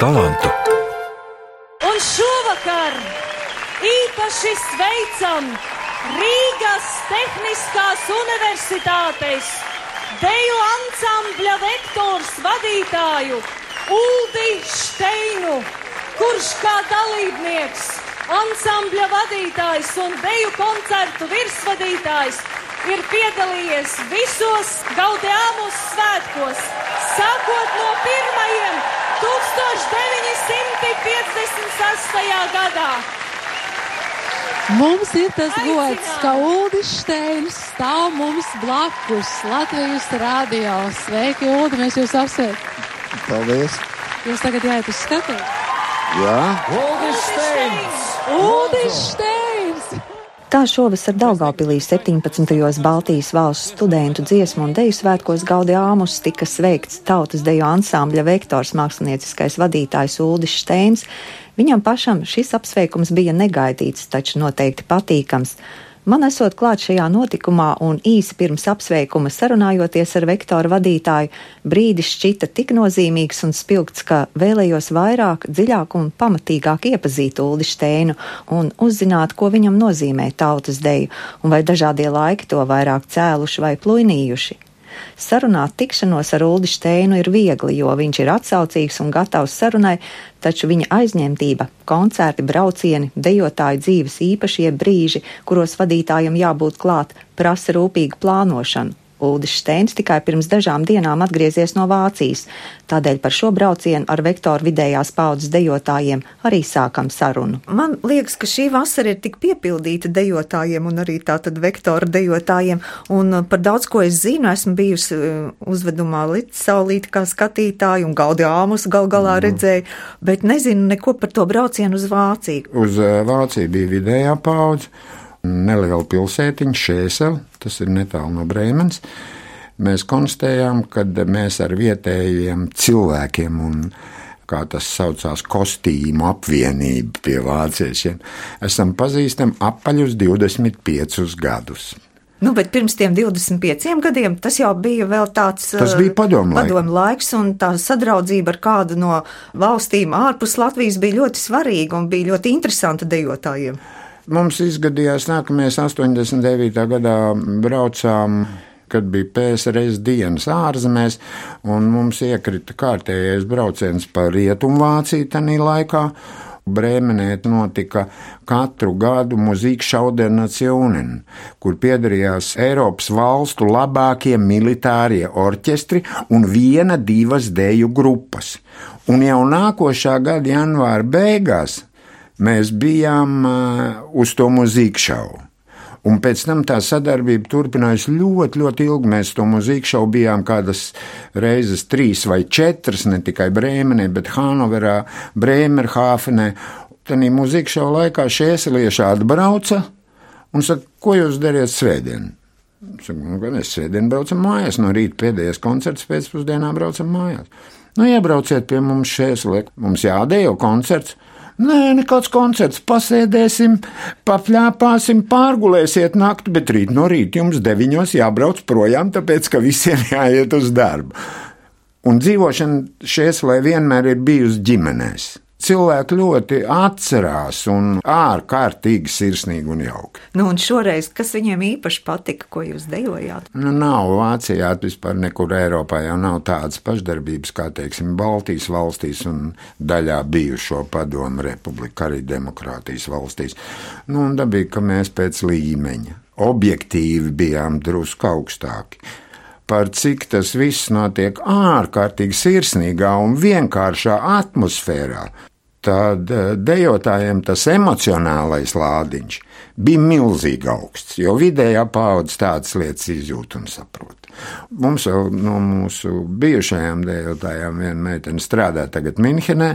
talantu. Un šovakar īpaši sveicam Rīgas Tehniskās Universitātes deju ansambļa vektors vadītāju Uldi Šteinu, kurš kā dalībnieks, ansambļa vadītājs un deju koncertu virsvadītājs ir piedalījies visos Gaudiāmus svētkos, sākot no pirmajiem 1956. gadā. Mums ir tas gods, ka Ulris Steins stāv mums blakus Latvijas rādio. Sveiki, Ulri, mēs jūs apsveicam. Paldies! Jūs tagad jāiet uz skatu. Jā, Ulris Steins! Ulris Steins! Tā šovasar Daugavpilī 17. Baltijas valsts studentu dziesmu un deju svētkos Gaudiāmus tika sveikts tautas deju ansambļa vektors mākslinieckais vadītājs Uldis Steins. Viņam pašam šis apsveikums bija negaidīts, taču noteikti patīkams. Man esot klāt šajā notikumā un īsi pirms apsveikuma sarunājoties ar vektoru vadītāju, brīdis šķita tik nozīmīgs un spilgts, ka vēlējos vairāk, dziļāk un pamatīgāk iepazīt Uldi Steinu un uzzināt, ko viņam nozīmē tautas deju, un vai dažādie laiki to vairāk cēluši vai pluinījuši. Sarunāt tikšanos ar Uldi Steinu ir viegli, jo viņš ir atsaucīgs un gatavs sarunai, taču viņa aizņemtība, koncerti, braucieni, dejotāju dzīves īpašie brīži, kuros vadītājam jābūt klāt, prasa rūpīgu plānošanu. Uldis Steins tikai pirms dažām dienām atgriezies no Vācijas, tādēļ par šo braucienu ar vektoru vidējās paudzes dejotājiem arī sākam sarunu. Man liekas, ka šī vasara ir tik piepildīta dejotājiem un arī tātad vektora dejotājiem, un uh, par daudz ko es zinu, esmu bijusi uh, uzvedumā līdz saulīti kā skatītāji un gaudi āmus gal galā redzēju, bet nezinu neko par to braucienu uz Vāciju. uz eh, Vāciju bija vidējā paudze, neliela pilsētiņa, Šēsela, tas ir netālu no Brēmenes. Mēs konstatējām, ka mēs ar vietējiem cilvēkiem un kā tas saucās, kostīmu apvienība pie vāciešiem, esam pazīstami apaļus 25 gadus. Nu, bet pirms tiem 25 gadiem tas jau bija vēl tāds Tas bija padomu laika. padomu laiks, un tā sadraudzība ar kādu no valstīm ārpus Latvijas bija ļoti svarīga un bija ļoti interesanta dejotājiem. Mums izgadījās ka mēs 89. gadā braucām. Kad bija PSRS dienas ārzemēs, un mums iekrita kārtējais brauciens pa Rietumvāciju tajā laikā, Brēmenē notika katru gadu mūzika šaudenacionen, kur piedalījās Eiropas valstu labākie militārie orķestri un viena, divas deju grupas. Un jau nākošā gada janvāra beigās mēs bijām uh, uz to mūzikas šovu. Un pēc tam tā sadarbība turpinājās ļoti, ļoti ilgi. Mēs to mūzikas šovu bijām kādas reizes, trīs vai četras, ne tikai Brēmenē, bet Hanoverā, Brēmerhāfenē. Tad mūzikas šovu laikā šieselieši atbrauca un saka, ko jūs dariet svētdien? Saku, nu, gan es sēdien braucam mājās, no rīta pēdējais koncerts, pēcpusdienā braucam mājās. Nu, iebrauciet pie mums šeit, mums jādejo koncerts. Nē, nekāds koncerts, pasēdēsim, papļāpāsim, pārgulēsiet nakti, bet rīt no rīta jums deviņos jābrauc projām, tāpēc ka visiem jāiet uz darbu. Un dzīvošana šeit, lai vienmēr ir bijusi ģimenēs. Cilvēki ļoti atcerās un ārkārtīgi sirsnīgi un jauki. Nu, un šoreiz, kas viņiem īpaši patika, ko jūs dejojāt? Nu, nav Vācijā vispār nekur Eiropā jau nav tādas pašdarbības kā, teiksim, Baltijas valstīs un daļā bijušo padomu republiku, arī demokrātijas valstīs. Nu, un dabīgi, ka mēs pēc līmeņa objektīvi bijām drusku augstāki. Par cik tas viss notiek ārkārtīgi sirsnīgā un vienkāršā atmosfērā, tad eh, dejotājiem tas emocionālais lādiņš bija milzīgi augsts, jo vidējā paudze tādas lietas izjūt un saprot. Mums jau no mūsu bijušajām dejotājām viena meitene strādā tagad Minhenē.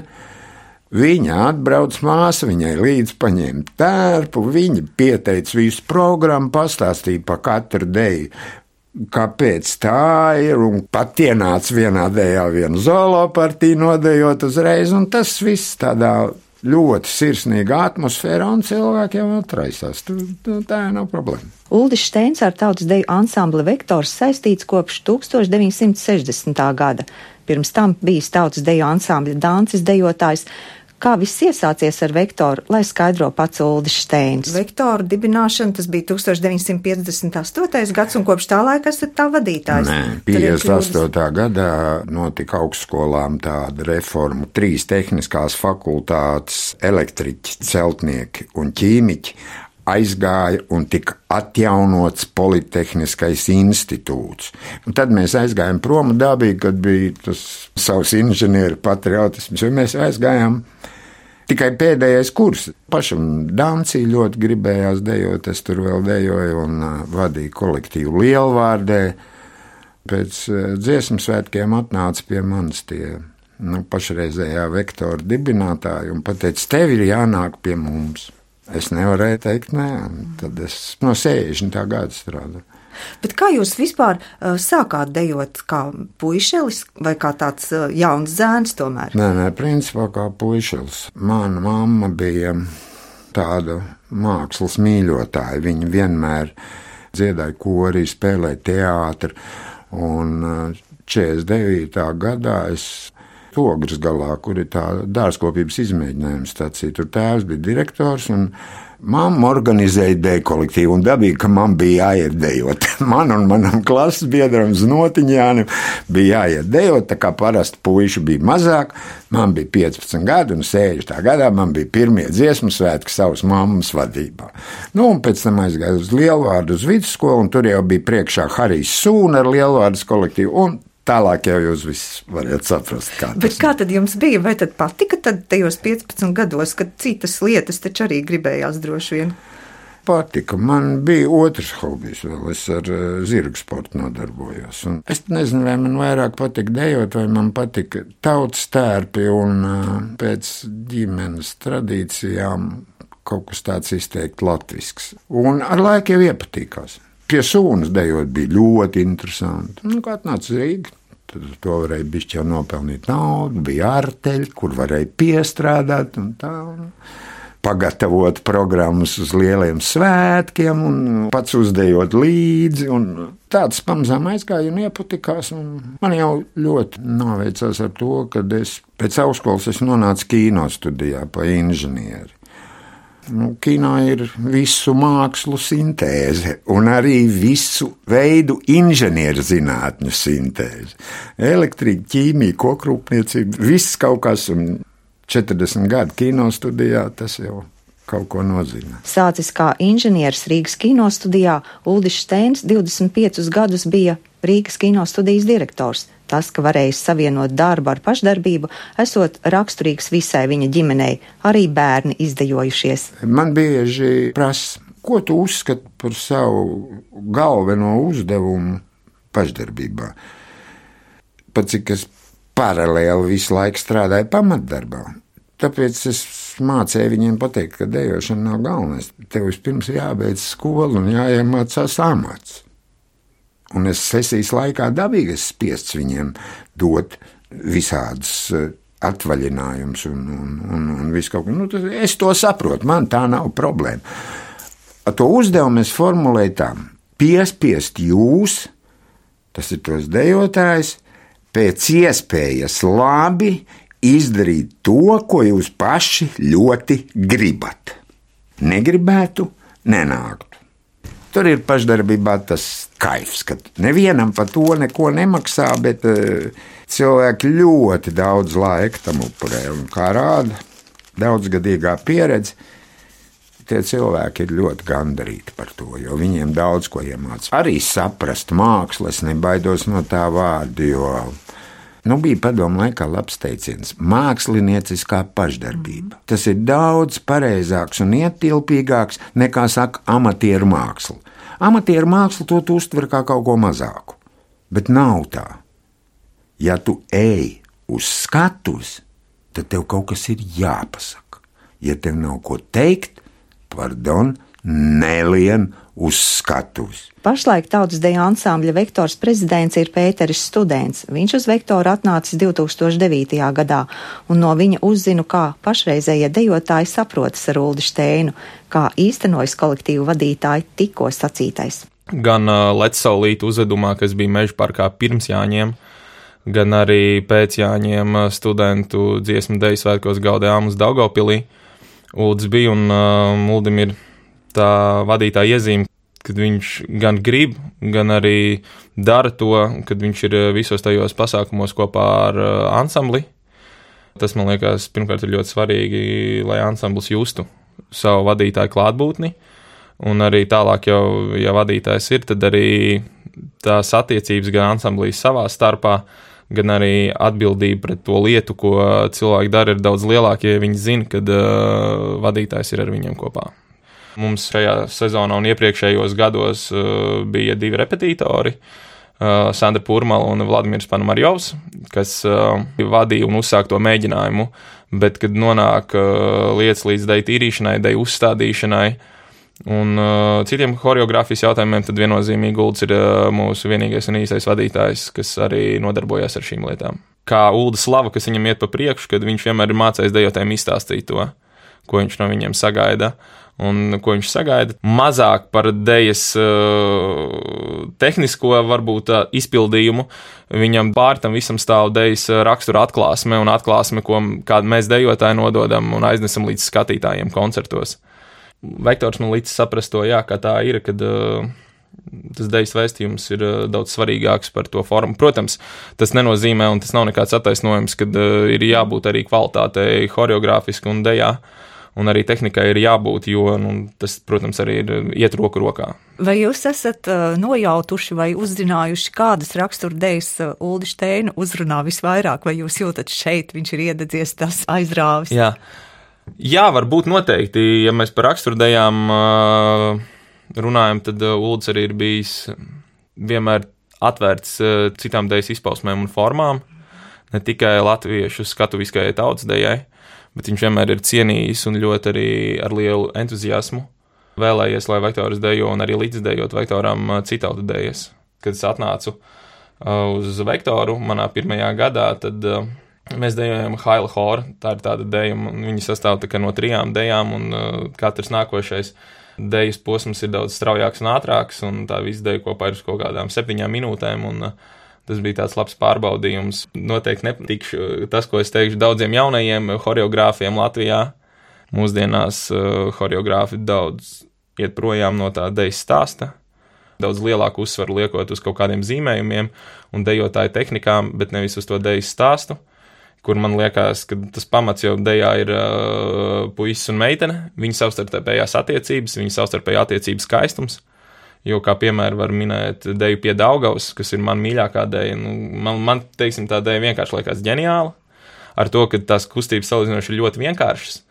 Viņa atbrauc māsa, viņai līdzi paņēma tērpu, viņa pieteica visu programmu, pastāstīja par katru deju, kāpēc tā ir, un pat ienāca vienā dējā vienu zolo partiju nodejot uzreiz, un tas viss tādā ļoti sirsnīgā atmosfērā, un cilvēki jau atraisās. Tā nav problēma. Uldis Steins ar tautas deju ansambli Vektors saistīts kopš 1960. gada. pirms tam bijis tautas deju ansambļa dances dejotājs. Kā viss iesācies ar vektoru, lai skaidro pats Uldis Steins? Vektoru dibināšana tas bija 1958. gads, un kopš tā laika esat tā vadītājs. Nē, Tur ir 58. gadā notika augstskolām tāda reforma. Trīs tehniskās fakultātes, elektriķi, celtnieki un ķīmiķi aizgāja un tika atjaunots Politehniskais institūts. Un tad mēs aizgājām prom dabīgi, kad bija tas savs inženieru patriotisms, un mēs aizgājām tikai pēdējais kurs. Pašam Dāncī ļoti gribējās dejot, es tur vēl dejoju un vadīju kolektīvu Lielvārdē. Pēc dziesmu svētkiem atnāca pie manis tie nu, pašreizējā vektora dibinātāji un teica, tev ir jānāk pie mums. Es nevarēju teikt, nē, tad es no 60. gada strādāju. Bet kā jūs vispār uh, sākāt dejot, kā puišelis vai kā tāds uh, jauns zēns tomēr? Nē, nē, principā kā puišelis. Mana mamma bija tāda mākslas mīļotāja. Viņa vienmēr dziedāja korī, spēlēja teātri. Un uh, 49. gadā es Ogres galā, kur ir tā dārzkopības izmēģinājuma stacija. Tur tēvs bija direktors un mamma organizēja deju kolektīvu. Un dabīgi, ka man bija jāiet dejot. Man un manam klases biedram Znotiņānam bija jāiet dejot, tā kā parasti puiši bija mazāk. Man bija 15 gadi un 60. gadā man bija pirmie dziesmu svētki savas mammas vadībā. Nu, un pēc tam aizgāju uz Lielvārdu uz vidusskolu, un tur jau bija priekšā Harijs Sūna ar Lielvārdas kolektīvu. Tālāk jau jūs visi varat saprast, kā tas Bet kā tad jums bija? Vai tad patika tad tajos 15 gados, kad citas lietas taču arī gribējās droši vien? patika. Man bija otrs hobijs, vēl es ar uh, zirgu sportu nodarbojos. Un es nezinu, vai man vairāk patika dejot, vai man patika tautas tērpi un uh, pēc ģimenes tradīcijām kaut kas tāds izteikti latvisks. Un ar laiku jau iepatīkās. Pie sūnas dejot bija ļoti interesanti. Nu, kā atnāca Rīga, tad to varēja bišķi jau nopelnīt naudu, bija arteļi, kur varēja piestrādāt un tā. Un pagatavot programmas uz lieliem svētkiem, un pats uzdejot līdzi. Tāds pamazām aizgāja un iepatikās. Un man jau ļoti noveicās ar to, ka es pēc augstskolas es nonācu kino studijā pa inženieri. Nu, kino ir visu mākslu sintēze un arī visu veidu inženierzinātņu sintēze. Elektrība, ķīmija, kokrūpniecība, viss kaut kas. Un 40 gadu kino studijā, tas jau kaut ko nozīmē. Sācis kā inženieris Rīgas kinostudijā, Ulrichs Steins 25 gadus bija Rīgas kinostudijas direktors. Tas, ka varējis savienot darbu ar pašdarbību, esot raksturīgs visai viņa ģimenei, arī bērni izdejojušies. Man bieži prasa, ko tu uzskati par savu galveno uzdevumu pašdarbībā. Pat cik es paralēli visu laiku strādāju pamatdarbā. Tāpēc es mācīju viņiem pateikt, ka dejošana nav galvenais. Tev vispirms jābeidz skola un jāiemācās amats. Un es sesijas laikā dabīgi spiests viņiem dot visādus eh, atvaļinājumus un, un, un, un visu kaut ko. Nu, tas, es to saprotu, man tā nav problēma. To uzdevumu es formulēju tā: piespiest jūs, tas ir tos dejotājs, pēc iespējas labi izdarīt to, ko jūs paši ļoti gribat. Negribētu, nenāktu. Tur ir pašdarbībā tas kaifs, ka nevienam par to neko nemaksā, bet uh, cilvēki ļoti daudz laika tam upurē. Un kā rāda daudzgadīgā pieredze, tie cilvēki ir ļoti gandarīti par to, jo viņiem daudz ko iemācās. Arī saprast mākslu, es nebaidos no tā vārda, jo Nu, bija padomu laikā labs teiciens - mākslinieciskā pašdarbība. Tas ir daudz pareizāks un ietilpīgāks nekā saka amatieru māksla. Amatieru mākslu to uztver kā kaut ko mazāku, bet nav tā. Ja tu ej uz skatuves, tad tev kaut kas ir jāpasaka. Ja tev nav ko teikt, pardon, nelien uz skatuves. Pašlaik tautas deju ansambļa vektors prezidents ir Pēteris Students. Viņš uz vektoru atnācis 2009. gadā, un no viņa uzzinu, kā pašreizējie dejotāji saprotas ar Uldi Steinu, kā īstenojas kolektīvu vadītāji tikko sacītais. Gan uh, Lecsaulīta uzvedumā, kas bija meža parkā pirms Jāņiem, gan arī pēc Jāņiem studentu dziesmu deju svētkos gaudējām uz Daugopilī. Uldis bija un uh, Uldim ir tā vadītāja iezīme, kad viņš gan grib, gan arī dara to, kad viņš ir visos tajos pasākumos kopā ar uh, ansambli. Tas man liekas, pirmkārt, ir ļoti svarīgi, lai ansamblis justu savu vadītāju klātbūtni. Un arī tālāk, jau, ja vadītājs ir, tad arī tās attiecības gan ansamblīs savā starpā, gan arī atbildība pret to lietu, ko cilvēki dara, ir daudz lielāka, ja viņi zina, kad uh, vadītājs ir ar viņiem kopā. Mums šajā sezonā un iepriekšējos gados uh, bija divi repetitori. Uh, Sandra Pūrmala un Vladimirs Panamarjovs, kas uh, vadīja un uzsāka to mēģinājumu, bet kad nonāk lietas līdz dēļ tīrīšanai, dēļ uzstādīšanai, Un uh, citiem choreogrāfijas jautājumiem tad viennozīmīgi Gulds ir uh, mūsu vienīgais un īstais vadītājs, kas arī nodarbojas ar šīm lietām. Kā Ulda slava, kas viņam iet pa priekšu, kad viņš vienmēr ir mācījis dejotājiem izstāstīt to, ko viņš no viņiem sagaida. Un ko viņš sagaida? Mazāk par dēļas uh, tehnisko, varbūt uh, izpildījumu. Viņam pār tam visam stāv dēļas rakstura atklāsme un atklāsme, ko mēs dejotāji nododam un aiznesam līdz skatītājiem koncertos vektors man līdz saprast to, jā, kā tā ir, kad uh, tas dejas vēstījums ir uh, daudz svarīgāks par to formu. Protams, tas nenozīmē, un tas nav nekāds attaisnojums, ka uh, ir jābūt arī kvalitātei, choreogrāfiski un dejā. Un arī tehnikai ir jābūt, jo nu, tas, protams, arī ir iet roku rokā. Vai jūs esat uh, nojautuši vai uzzinājuši, kādas raksturdejas uh, Uldi Steina uzrunā visvairāk, vai jūs jūtat šeit, viņš ir iededzies tas aizrāvis? Jā, uh, Jā, varbūt noteikti. Ja mēs par raksturdējām runājam, tad Ulds arī ir bijis vienmēr atvērts citām dēļas izpausmēm un formām. Ne tikai latviešu skatuviskajai tautsdējai, bet viņš vienmēr ir cienījis un ļoti arī ar lielu entuziasmu vēlējies, lai vektors dejo un arī līdzdējot vektoram citautu dējas. Kad es atnācu uz vektoru manā pirmajā gadā, tad Mēs dejojam Haila Hora. Tā ir tāda deja, un viņi sastāv tā no trijām dejām, un katrs nākošais dejas posms ir daudz straujāks un ātrāks, un tā visa deja kopā ir uz kaut kādām septiņām minūtēm. Un, uh, Tas bija tāds labs pārbaudījums. Noteikti nepatikšu tas, ko es teikšu daudziem jaunajiem choreogrāfiem Latvijā. Mūsdienās uh, choreogrāfi daudz iet projām no tā dejas stāsta, daudz lielāku uzsvaru liekot uz kaut kādiem zīmējumiem un dejotāju tehnikām, bet nevis uz to dejas stāstu kur man liekas, ka tas pamats jau dejā ir uh, puisis un meitene, viņu savstarpējās attiecības, viņu savstarpējā attiecības skaistums. Jo, kā piemēram, var minēt deju pie Daugavas, kas ir man mīļākā deja. Nu, man, man, teiksim, tā deja vienkārši liekas ģeniāla. Ar to, ka tās kustības salīdzinoši ļoti vienkāršas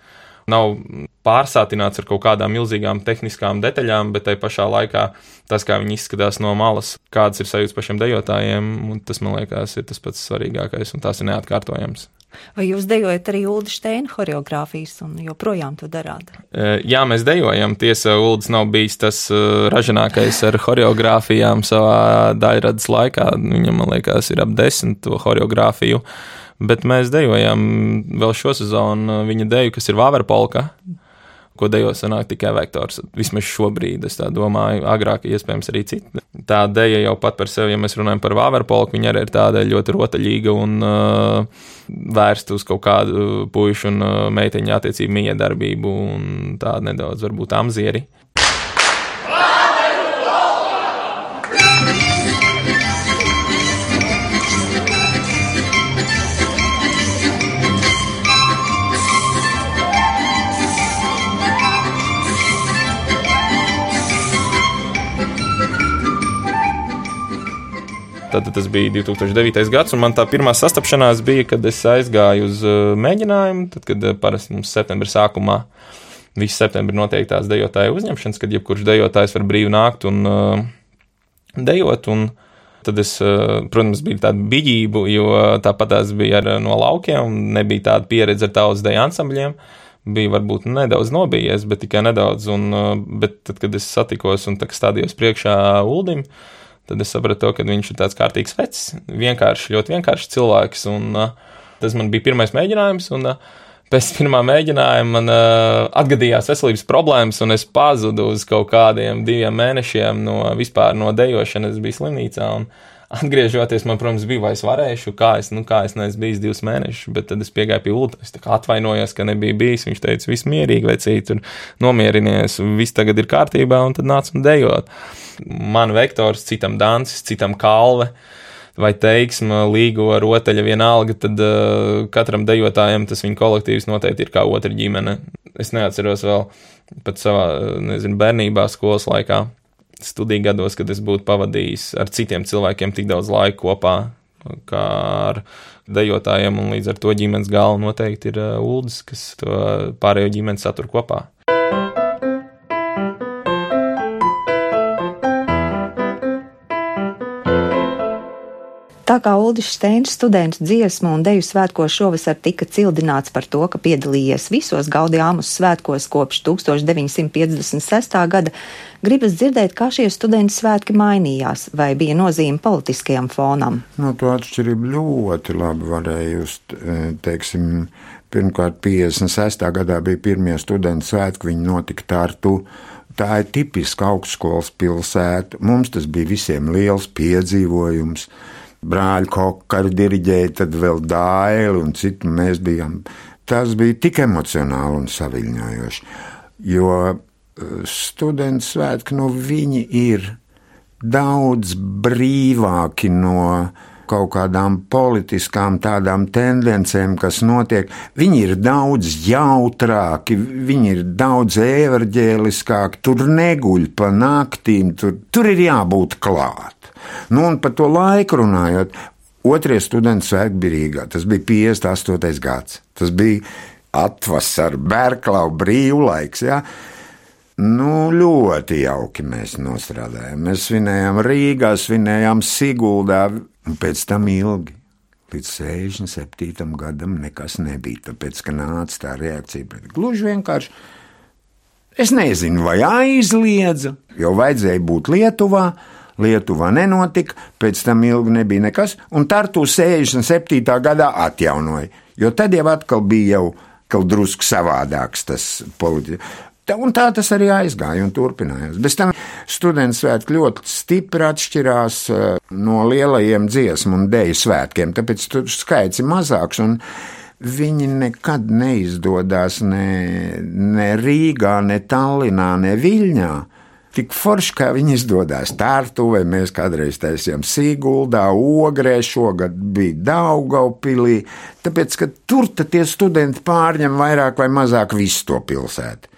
nav pārsātināts ar kaut kādām milzīgām tehniskām detaļām, bet tai pašā laikā tas, kā viņi izskatās no malas, kādas ir sajūtas pašiem dejotājiem, tas man liekas, ir tas pats svarīgākais, un tas ir neatkārtojams. Vai jūs dejojat arī Ulu Steina choreogrāfijas un joprojām to darāt? E, jā, mēs dejojam. Tiesa, Ulas nav bijis tas e, ražīgākais ar choreogrāfijām savā daļradas laikā. Viņam, man liekas, ir ap desmit to choreogrāfiju. Uh, Bet mēs dejojam vēl šo sezonu viņa deju, kas ir Vāverpolka, ko dejo sanāk tikai vektors. Vismaz šobrīd es tā domāju, agrāk iespējams arī citi. Tā deja jau pat par sevi, ja mēs runājam par Vāverpolku, viņa arī ir tāda ļoti rotaļīga un uh, vērsta uz kaut kādu puišu un uh, meiteņu attiecību miedarbību un tādu nedaudz varbūt amzieri. Tad tas bija 2009. gads, un man tā pirmā sastapšanās bija, kad es aizgāju uz uh, mēģinājumu. Tad, kad uh, parasti mums septembrī sākumā visu septembrī notiek tās dejotāju uzņemšanas, kad jebkurš dejotājs var brīvi nākt un uh, dejot. Un tad es, uh, protams, biju tāda biģība, jo tāpat tās bija ar, no laukiem, nebija tāda pieredze ar tautas deju ansambļiem bija varbūt nedaudz nobijies, bet tikai nedaudz. Un, bet tad, kad es satikos un stādījos priekšā Uldim, tad es sapratu, ka viņš ir tāds kārtīgs vecs, vienkārši, ļoti vienkāršs cilvēks. Un, uh, tas man bija pirmais mēģinājums. Un, uh, Pēc pirmā mēģinājuma man uh, atgadījās veselības problēmas, un es pazudu uz kaut kādiem diviem mēnešiem no vispār no dejošanas. Es biju slimnīcā un atgriežoties, man, protams, bija, vai es varēšu, kā es, nu, kā es neesmu bijis divus mēnešus, bet tad es piegāju pie Ulta. Es atvainojos, ka nebija bijis. Viņš teica, viss mierīgi, vecīt, tur nomierinies, viss tagad ir kārtībā, un tad nāc un dejot. Man vektors, citam dancis, citam kalve. Vai teiksma, līgo rotaļa vienalga, tad uh, katram dejotājam tas viņa kolektīvs noteikti ir kā otra ģimene. Es neatceros vēl pat savā, nezinu, bērnībā, skolas laikā studiju gados, kad es būtu pavadījis ar citiem cilvēkiem tik daudz laika kopā, kā ar dejotājiem, un līdz ar to ģimenes galva noteikti ir uh, ULDS, kas to pārējo ģimeni satur kopā. Tā kā Ulris Steins students dziesmu un deju svētkos šovasar tika cildināts par to, ka piedalījies visos Gaudījāmus svētkos kopš 1956. gada, gribas dzirdēt, kā šie studenti svētki mainījās, vai bija nozīme politiskajam fonam. No to atšķirību ļoti labi varēja just, e, teiksim, pirmkārt 56. gadā bija pirmie studentu svētki, viņi notika Tartu. Tā ir tipiska augstskolas pilsēta. Mums tas bija visiem liels piedzīvojums brāļi Kokari diriģēja, tad vēl Dāili un citi mēs bijām. Tas bija tik emocionāli un saviņojoši, jo eh, students svētki, nu viņi ir daudz brīvāki no kaut kādām politiskām tādām tendencēm, kas notiek. Viņi ir daudz jautrāki, viņi ir daudz evaņģēliskāki, tur neguļ pa naktīm, tur, tur ir jābūt klāt. Nu, un par to laiku runājot, otrie studenti svētki bija Rīgā. Tas bija 58. gads. Tas bija atvasara, Berklau brīvlaiks. Ja? Nu, ļoti jauki mēs nostrādājām. Mēs svinējām Rīgā, svinējām Siguldā, un pēc tam ilgi. Līdz 67. gadam nekas nebija, tāpēc, ka nāca tā reakcija pret gluži vienkārši. Es nezinu, vai aizliedza, jo vajadzēja būt Lietuvā, Lietuvā nenotika, pēc tam ilgi nebija nekas, un Tartu 67. gadā atjaunoja, jo tad jau atkal bija jau kaut drusku savādāks tas politikas. Un tā tas arī aizgāja un turpinājās. Bez tam students svētki ļoti stipri atšķirās eh, no lielajiem dziesmu un dēļu svētkiem, tāpēc tur skaits ir mazāks. Viņi nekad neizdodas ne, ne Rīgā, ne Tallinā, ne Viļņā tik forši, kā viņi izdodas tārtu, vai mēs kādreiz taisījām Sīguldā, Ogrē, šogad bija Daugaupilī, tāpēc, ka tur tie studenti pārņem vairāk vai mazāk visu to pilsētu.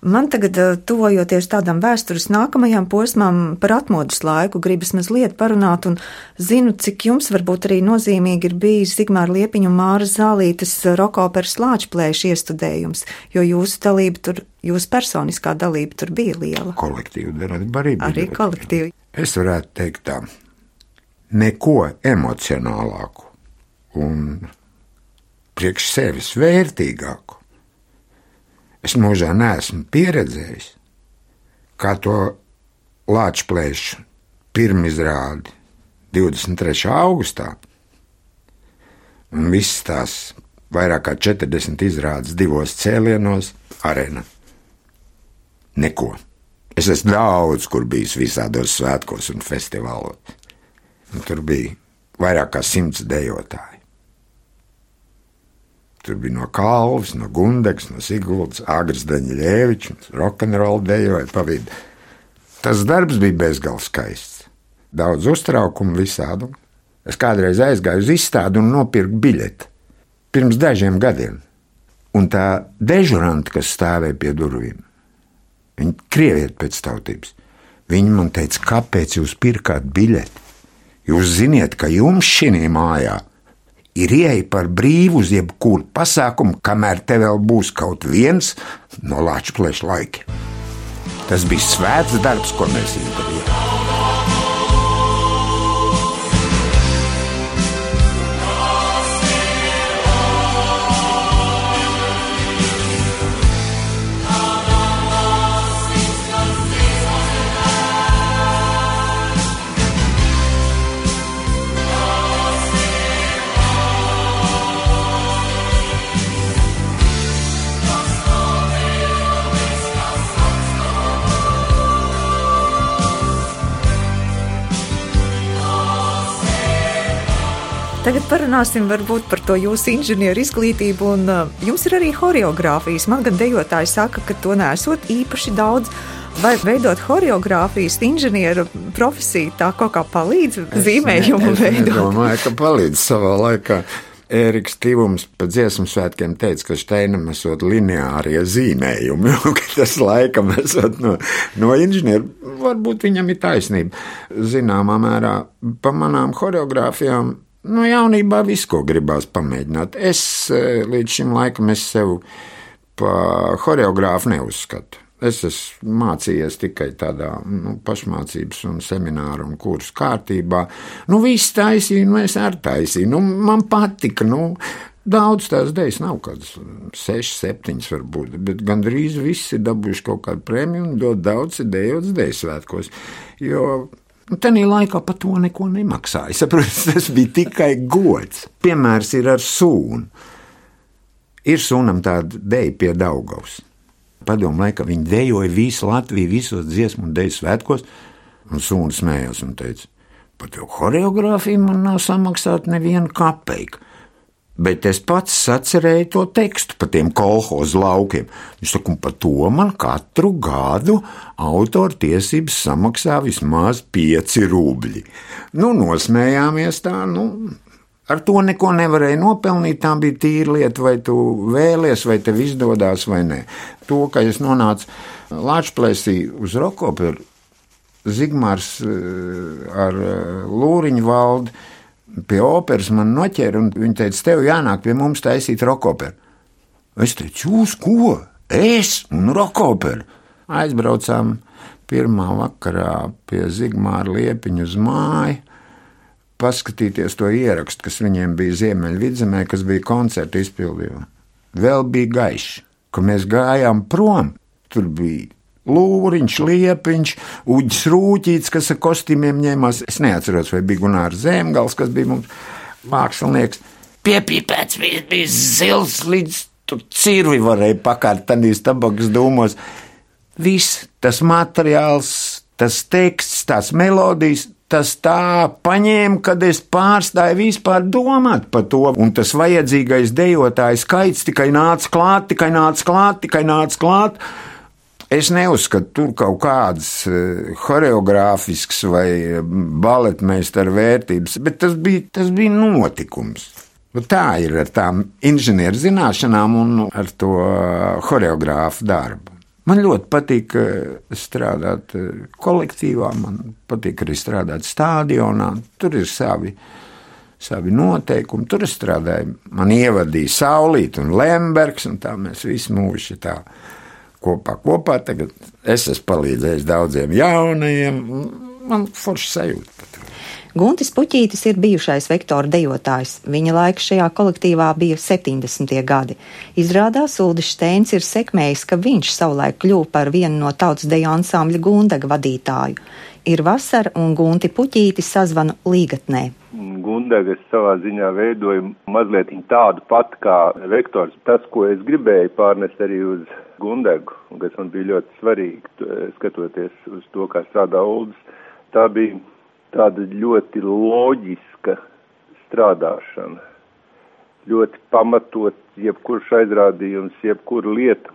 Man tagad, eh, tuvojoties tādam vēstures nākamajam posmam par atmodas laiku, gribas mazliet parunāt, un zinu, cik jums varbūt arī nozīmīgi ir bijis Zigmāra Liepiņa un Māra Zālītes rokoperas lāčplēša iestudējums, jo jūsu dalība tur, jūsu personiskā dalība tur bija liela. Kolektīva darība arī bija. Arī kolektīva. Es varētu teikt tā, neko emocionālāku un priekš sevis vērtīgāku Es mūžā neesmu pieredzējis, kā to lāčplēšu pirmizrādi 23. augustā, un visas tās vairāk kā 40 izrādes divos cēlienos arēnā. Neko. Es esmu daudz, kur bijis visādos svētkos un festivālos. Un tur bija vairāk kā simts dejotāji. Tur bija no Kalvas, no Gundegas, no Siguldas, Agras Daņļēvičs, rokenrola dejoja pa vidu. Tas darbs bija bezgalīgi skaists. Daudz uztraukumu visādu. Es kādreiz aizgāju uz izstādi un nopirku biļeti. Pirms dažiem gadiem. Un tā dežurante, kas stāvēja pie durvīm, viņa krievieta pēc tautības, viņa man teica, kāpēc jūs pirkāt biļeti? Jūs ziniet, ka jums šī mājā ir ieeja par brīvu uz jebkuru pasākumu, kamēr te vēl būs kaut viens no lāču plēšu laikiem. Tas bija svēts darbs, ko mēs izdarījām. Tagad parunāsim varbūt par to jūsu inženieru izglītību, un uh, jums ir arī horeogrāfijas. Man gan dejotāji saka, ka to nesot īpaši daudz. Vai veidot horeogrāfijas inženieru profesiju, tā kaut kā palīdz zīmējumu veidot? Es domāju, ka palīdz savā laikā. Ēriks Tivums pa dziesmu svētkiem teica, ka Steinam esot lineārie zīmējumi, ka tas laikam esot no, no inženieru. Varbūt viņam ir taisnība. Zināmā mērā pa manām horeogrāfijām, nu jaunībā visu, ko gribās pamēģināt. Es eh, līdz šim laikam es sev pa horeogrāfu neuzskatu. Es esmu mācījies tikai tādā nu, pašmācības un semināru un kursu kārtībā. Nu, viss taisīja, nu, es arī taisīju. Nu, man patika, nu, daudz tās idejas nav kādas sešas, septiņas varbūt, bet gandrīz visi ir dabūjuši kaut kādu prēmiju un ļoti daudz idejotas idejas svētkos. Jo Nu, Tenī laikā par to neko nemaksāja. Saprotiet, tas bija tikai gods. Piemērs ir ar sūnu. Ir sūnam tāda deja pie Daugavas padomu laikā viņi dejoja visu Latviju, visos dziesmu un deju svētkos, un sūna smējās un teica, par to choreogrāfiju man nav samaksāta neviena kapeka. Bet es pats sacerēju to tekstu par tiem kolhozu laukiem. Viņš saka, par to man katru gadu autora tiesības samaksā vismaz pieci rubļi. Nu, nosmējāmies tā, nu, Ar to neko nevarēja nopelnīt. Tā bija tīra lieta, vai tu vēlies, vai tev izdodas, vai nē. To, ka es nonācu Latvijas uz Rokoperu, Zigmārs eh, ar eh, Lūriņu valdi pie operas man noķēra, un viņi teica, tev jānāk pie mums taisīt rokoperu. Es teicu, jūs ko? Es un rokoperu. Aizbraucām pirmā vakarā pie Zigmāra Liepiņa uz māju paskatīties to ierakstu, kas viņiem bija Ziemeļvidzemē, kas bija koncerta izpildījumā. Vēl bija gaišs, ka mēs gājām prom. Tur bija Lūriņš, Liepiņš, Uģis Rūķīts, kas ar kostīmiem ņēmās. Es neatceros, vai bija Gunārs Zemgals, kas bija mums mākslinieks. Piepīpēts bija, bija zils līdz tur cirvi varēja pakārt tādīs tabakas dūmos. Viss tas materiāls, tas teksts, tās melodijas, tas tā paņēma, kad es pārstāju vispār domāt par to, un tas vajadzīgais dejotāju skaits tikai nāca klāt, tikai nāca klāt, tikai nāca klāt. Es neuzskatu tur kaut kādas uh, choreogrāfiskas vai baletmeistara vērtības, bet tas bija, tas bija notikums. Nu, tā ir ar tām inženieru zināšanām un ar to choreogrāfu eh, darbu. Man ļoti patīk strādāt kolektīvā, man patīk arī strādāt stadionā. Tur ir savi, savi noteikumi. Tur es strādāju. Man ievadīja Saulīt un Lembergs, un tā mēs visi mūži tā kopā. kopā. Tagad es esmu palīdzējis daudziem jaunajiem. Man forši sajūta. Guntis Puķītis ir bijušais vektora dejotājs. Viņa laiks šajā kolektīvā bija 70. gadi. Izrādās Uldis Steins ir sekmējis, ka viņš savulaik kļuva par vienu no tautas deju ansambļa Gundaga vadītāju. Ir vasara un Gunti Puķīti sazvanu līgatnē. Gundagas savā ziņā veidoja mazliet tādu pat kā vektors. Tas, ko es gribēju pārnest arī uz Gundagu, un kas man bija ļoti svarīgi, skatoties uz to, kā strādā Uldis, tā bija tāda ļoti loģiska strādāšana, ļoti pamatot, jebkurš aizrādījums, jebkura lieta,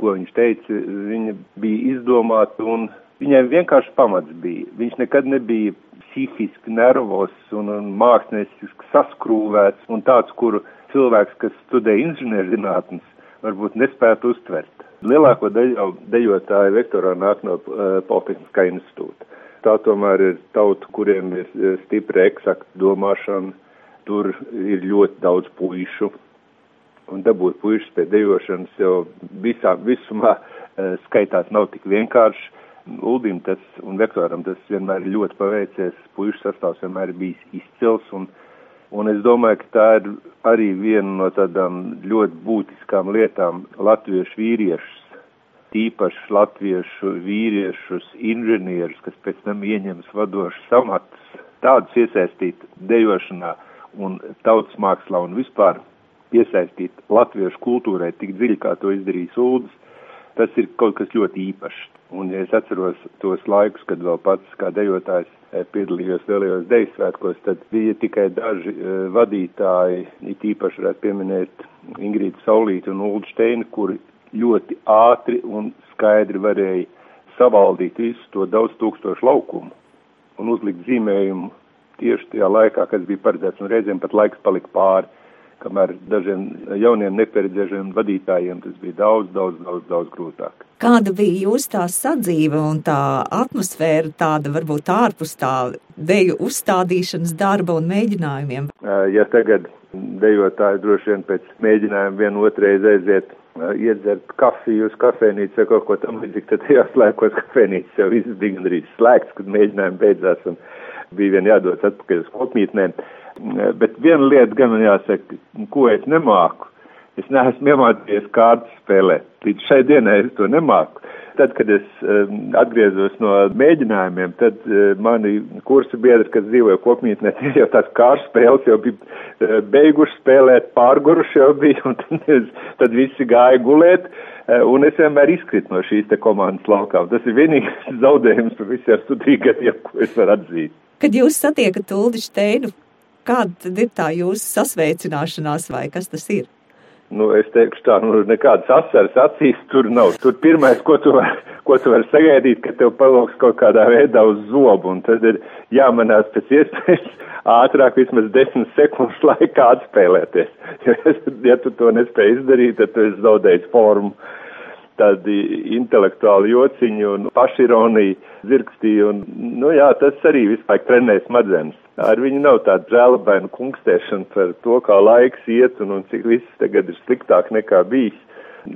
ko viņš teica, viņa bija izdomāta un viņai vienkārši pamats bija. Viņš nekad nebija psihiski nervos un, un mākslinieciski saskrūvēts un tāds, kuru cilvēks, kas studē inženierzinātnes, varbūt nespētu uztvert. Lielāko dejo, dejotāju vektorā nāk no uh, Politehniskā institūta. Tā tomēr ir tauta, kuriem ir stipra eksakta domāšana. Tur ir ļoti daudz puišu. Un dabūt puišus pie dejošanas jau visā, visumā e, skaitās nav tik vienkārši. Uldim tas un vektoram tas vienmēr ir ļoti paveicies. Puišu sastāvs vienmēr ir bijis izcils. Un, un es domāju, ka tā ir arī viena no tādām ļoti būtiskām lietām. Latviešu vīriešus tīpaši latviešu vīriešus, inženierus, kas pēc tam ieņems vadošus amatus, tādus iesaistīt dejošanā un tautas mākslā un vispār piesaistīt latviešu kultūrai tik dziļi, kā to izdarīs Uldis, Tas ir kaut kas ļoti īpašs. Un, ja es atceros tos laikus, kad vēl pats kā dejotājs eh, piedalījos lielajos deju svētkos, tad bija tikai daži uh, vadītāji, it īpaši varētu pieminēt Ingrīdu Saulīti un Uldu Steinu, kuri ļoti ātri un skaidri varēja savaldīt visu to daudz tūkstošu laukumu un uzlikt zīmējumu tieši tajā laikā, kas bija paredzēts, un reizēm pat laiks palika pāri, kamēr dažiem jauniem nepieredzējušiem vadītājiem tas bija daudz, daudz, daudz, daudz grūtāk. Kāda bija jūsu tā sadzīve un tā atmosfēra, tāda varbūt ārpus tā deju uzstādīšanas darba un mēģinājumiem? Ja tagad dejotāji droši vien pēc mēģinājuma vienu otrais aiziet iedzert kafiju uz kafejnīcu vai kaut ko tam līdzīgi, tad tajās laikos kafejnīcas jau viss bija gandrīz slēgts, kad mēģinājumi beidzās un bija vien jādodas atpakaļ uz kopmītnēm. Bet viena lieta gan jāsaka, ko es nemāku. Es neesmu iemācījies kārtas spēlēt. Līdz šai dienai es to nemāku. Tad, kad es um, atgriezos no mēģinājumiem, tad uh, mani kursu biedri, kas dzīvoja kopmītnē, jau tās kārtas spēles jau bija uh, beiguši spēlēt, pārguruši jau bija, un tad, es, tad visi gāja gulēt, uh, un es vienmēr izkritu no šīs te komandas laukām. Tas ir vienīgais zaudējums par visiem studiju gadiem, ko es varu atzīt. Kad jūs satiekat Uldi Steinu, kāda tad ir tā jūsu sasveicināšanās vai kas tas ir? Nu, es teikšu tā, nu, nekādas asaras acīs tur nav. Tur pirmais, ko tu vari, ko tu vari sagaidīt, ka tev paloks kaut kādā veidā uz zobu, un tad ir jāmanās pēc iespējas ātrāk vismaz desmit sekundes laikā atspēlēties. Jo, ja tu to nespēj izdarīt, tad tu esi zaudējis formu tādi intelektuāli jociņi un pašironija, zirgstī, un, nu jā, tas arī vispār trenē smadzenes. Ar viņu nav tāda žēlabaina kungstēšana par to, kā laiks iet un, un cik viss tagad ir sliktāk nekā bijis.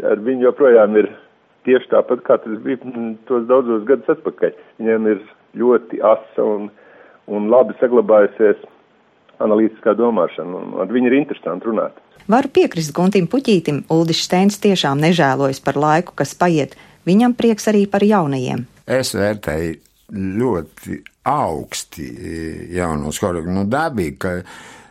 Ar viņu joprojām ir tieši tāpat, kā tas bija mm, tos daudzos gadus atpakaļ. Viņam ir ļoti asa un, un labi saglabājusies analītiskā domāšana, un ar viņu ir interesanti runāt. Varu piekrist Guntim Puķītim, Uldis Steins tiešām nežēlojas par laiku, kas paiet. Viņam prieks arī par jaunajiem. Es vērtēju ļoti augsti jaunos choreogrāfus. Nu, dabīgi, ka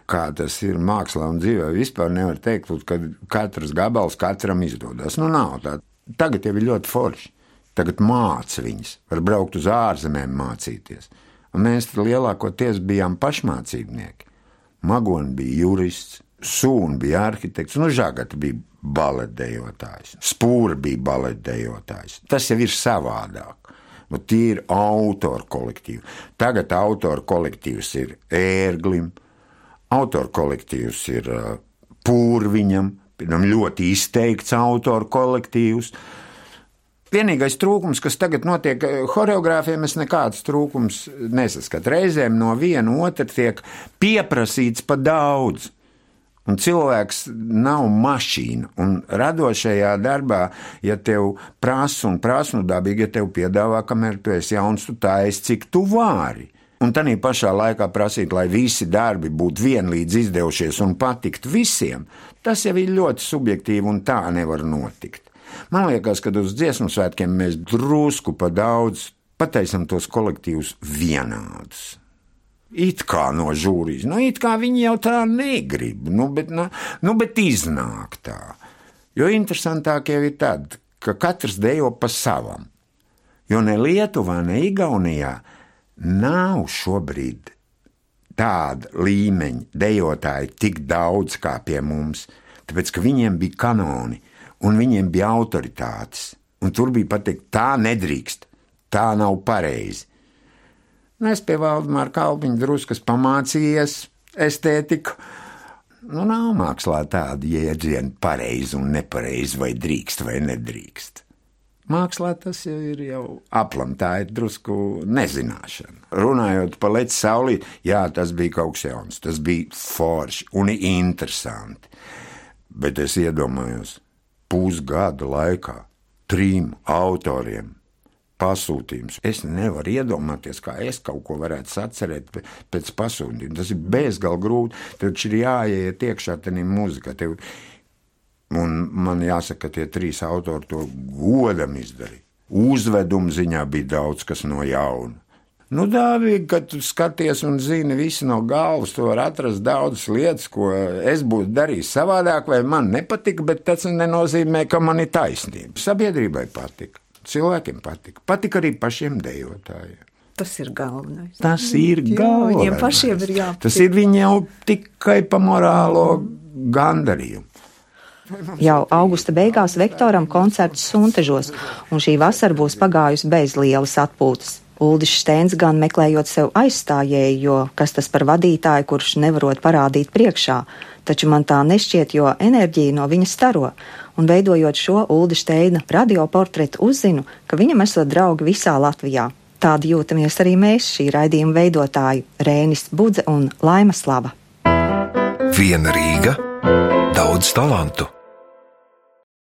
kā tas ir mākslā un dzīvē, vispār nevar teikt, ka katrs gabals katram izdodas. Nu, nav tā. Tagad jau ir ļoti forši. Tagad māca viņus, var braukt uz ārzemēm mācīties. Un mēs lielākoties bijām pašmācībnieki. Magoni bija jurists, Sūna bija arhitekts, nu, Žagata bija baletdejotājs, Spūra bija baletdejotājs. Tas jau ir savādāk. Nu, tie ir autoru kolektīvi. Tagad autoru kolektīvs ir ērglim, autoru kolektīvs ir uh, pūrviņam, ļoti izteikts autoru kolektīvs. Vienīgais trūkums, kas tagad notiek choreogrāfiem, es nekādus trūkums nesaskatu. Reizēm no viena otra tiek pieprasīts pa daudz. Un cilvēks nav mašīna. Un radošajā darbā, ja tev prasa un prasa, nu dabīgi, ja tev piedāvā, kamēr tu esi jauns, tu taisi, cik tu vari. Un tā pašā laikā prasīt, lai visi darbi būtu vienlīdz izdevušies un patikt visiem, tas jau ir ļoti subjektīvi un tā nevar notikt. Man liekas, ka uz dziesmu svētkiem mēs drusku pa daudz pataisam tos kolektīvus vienādus. It kā no žūrijas, nu, it kā viņi jau tā negrib, nu, bet, nu, nu, bet iznāk tā. Jo interesantāk jau ir tad, ka katrs dejo pa savam. Jo ne Lietuvā, ne Igaunijā nav šobrīd tāda līmeņa dejotāji tik daudz kā pie mums, tāpēc ka viņiem bija kanoni un viņiem bija autoritātes. Un tur bija pateikt, tā nedrīkst, tā nav pareizi. Nu, es pie Valdemāra Kalpiņa druskas pamācījies estētiku. Nu, nav mākslā tāda jēdziena pareizi un nepareizi, vai drīkst vai nedrīkst. Mākslā tas jau ir jau aplam, tā ir drusku nezināšana. Runājot par lecu saulī, jā, tas bija kaut kas jauns, tas bija forši un interesanti. Bet es iedomājos, pusgada laikā trim autoriem pasūtījums. Es nevaru iedomāties, kā es kaut ko varētu atcerēt pēc pasūtījuma. Tas ir bezgalīgi grūti. Taču ir jāiet iekšā tajā mūzikā. Tev... Un man jāsaka, ka tie trīs autori to godam izdarīja. Uzveduma ziņā bija daudz kas no jauna. Nu, Dāvīgi, kad tu skaties un zini visu no galvas, tu vari atrast daudzas lietas, ko es būtu darījis savādāk, vai man nepatika, bet tas nenozīmē, ka man ir taisnība. Sabiedrībai patika, cilvēkiem patika, patika arī pašiem dejotājiem. Tas ir galvenais. Tas ir Jā, galvenais. viņiem pašiem ir jāpatīk. Tas ir viņiem jau tikai pa morālo gandarījumu. Jau augusta beigās vektoram koncerts Suntežos, un šī vasara būs pagājusi bez lielas atpūtas. Uldis Steins gan meklējot sev aizstājēju, jo kas tas par vadītāju, kurš nevarot parādīt priekšā, taču man tā nešķiet, jo enerģija no viņa staro, un veidojot šo Uldi Steina radioportretu uzzinu, ka viņam esot draugi visā Latvijā. Tādi jūtamies arī mēs, šī raidījuma veidotāji - Rēnis Budze un Laima Slava. Viena Rīga, daudz talantu.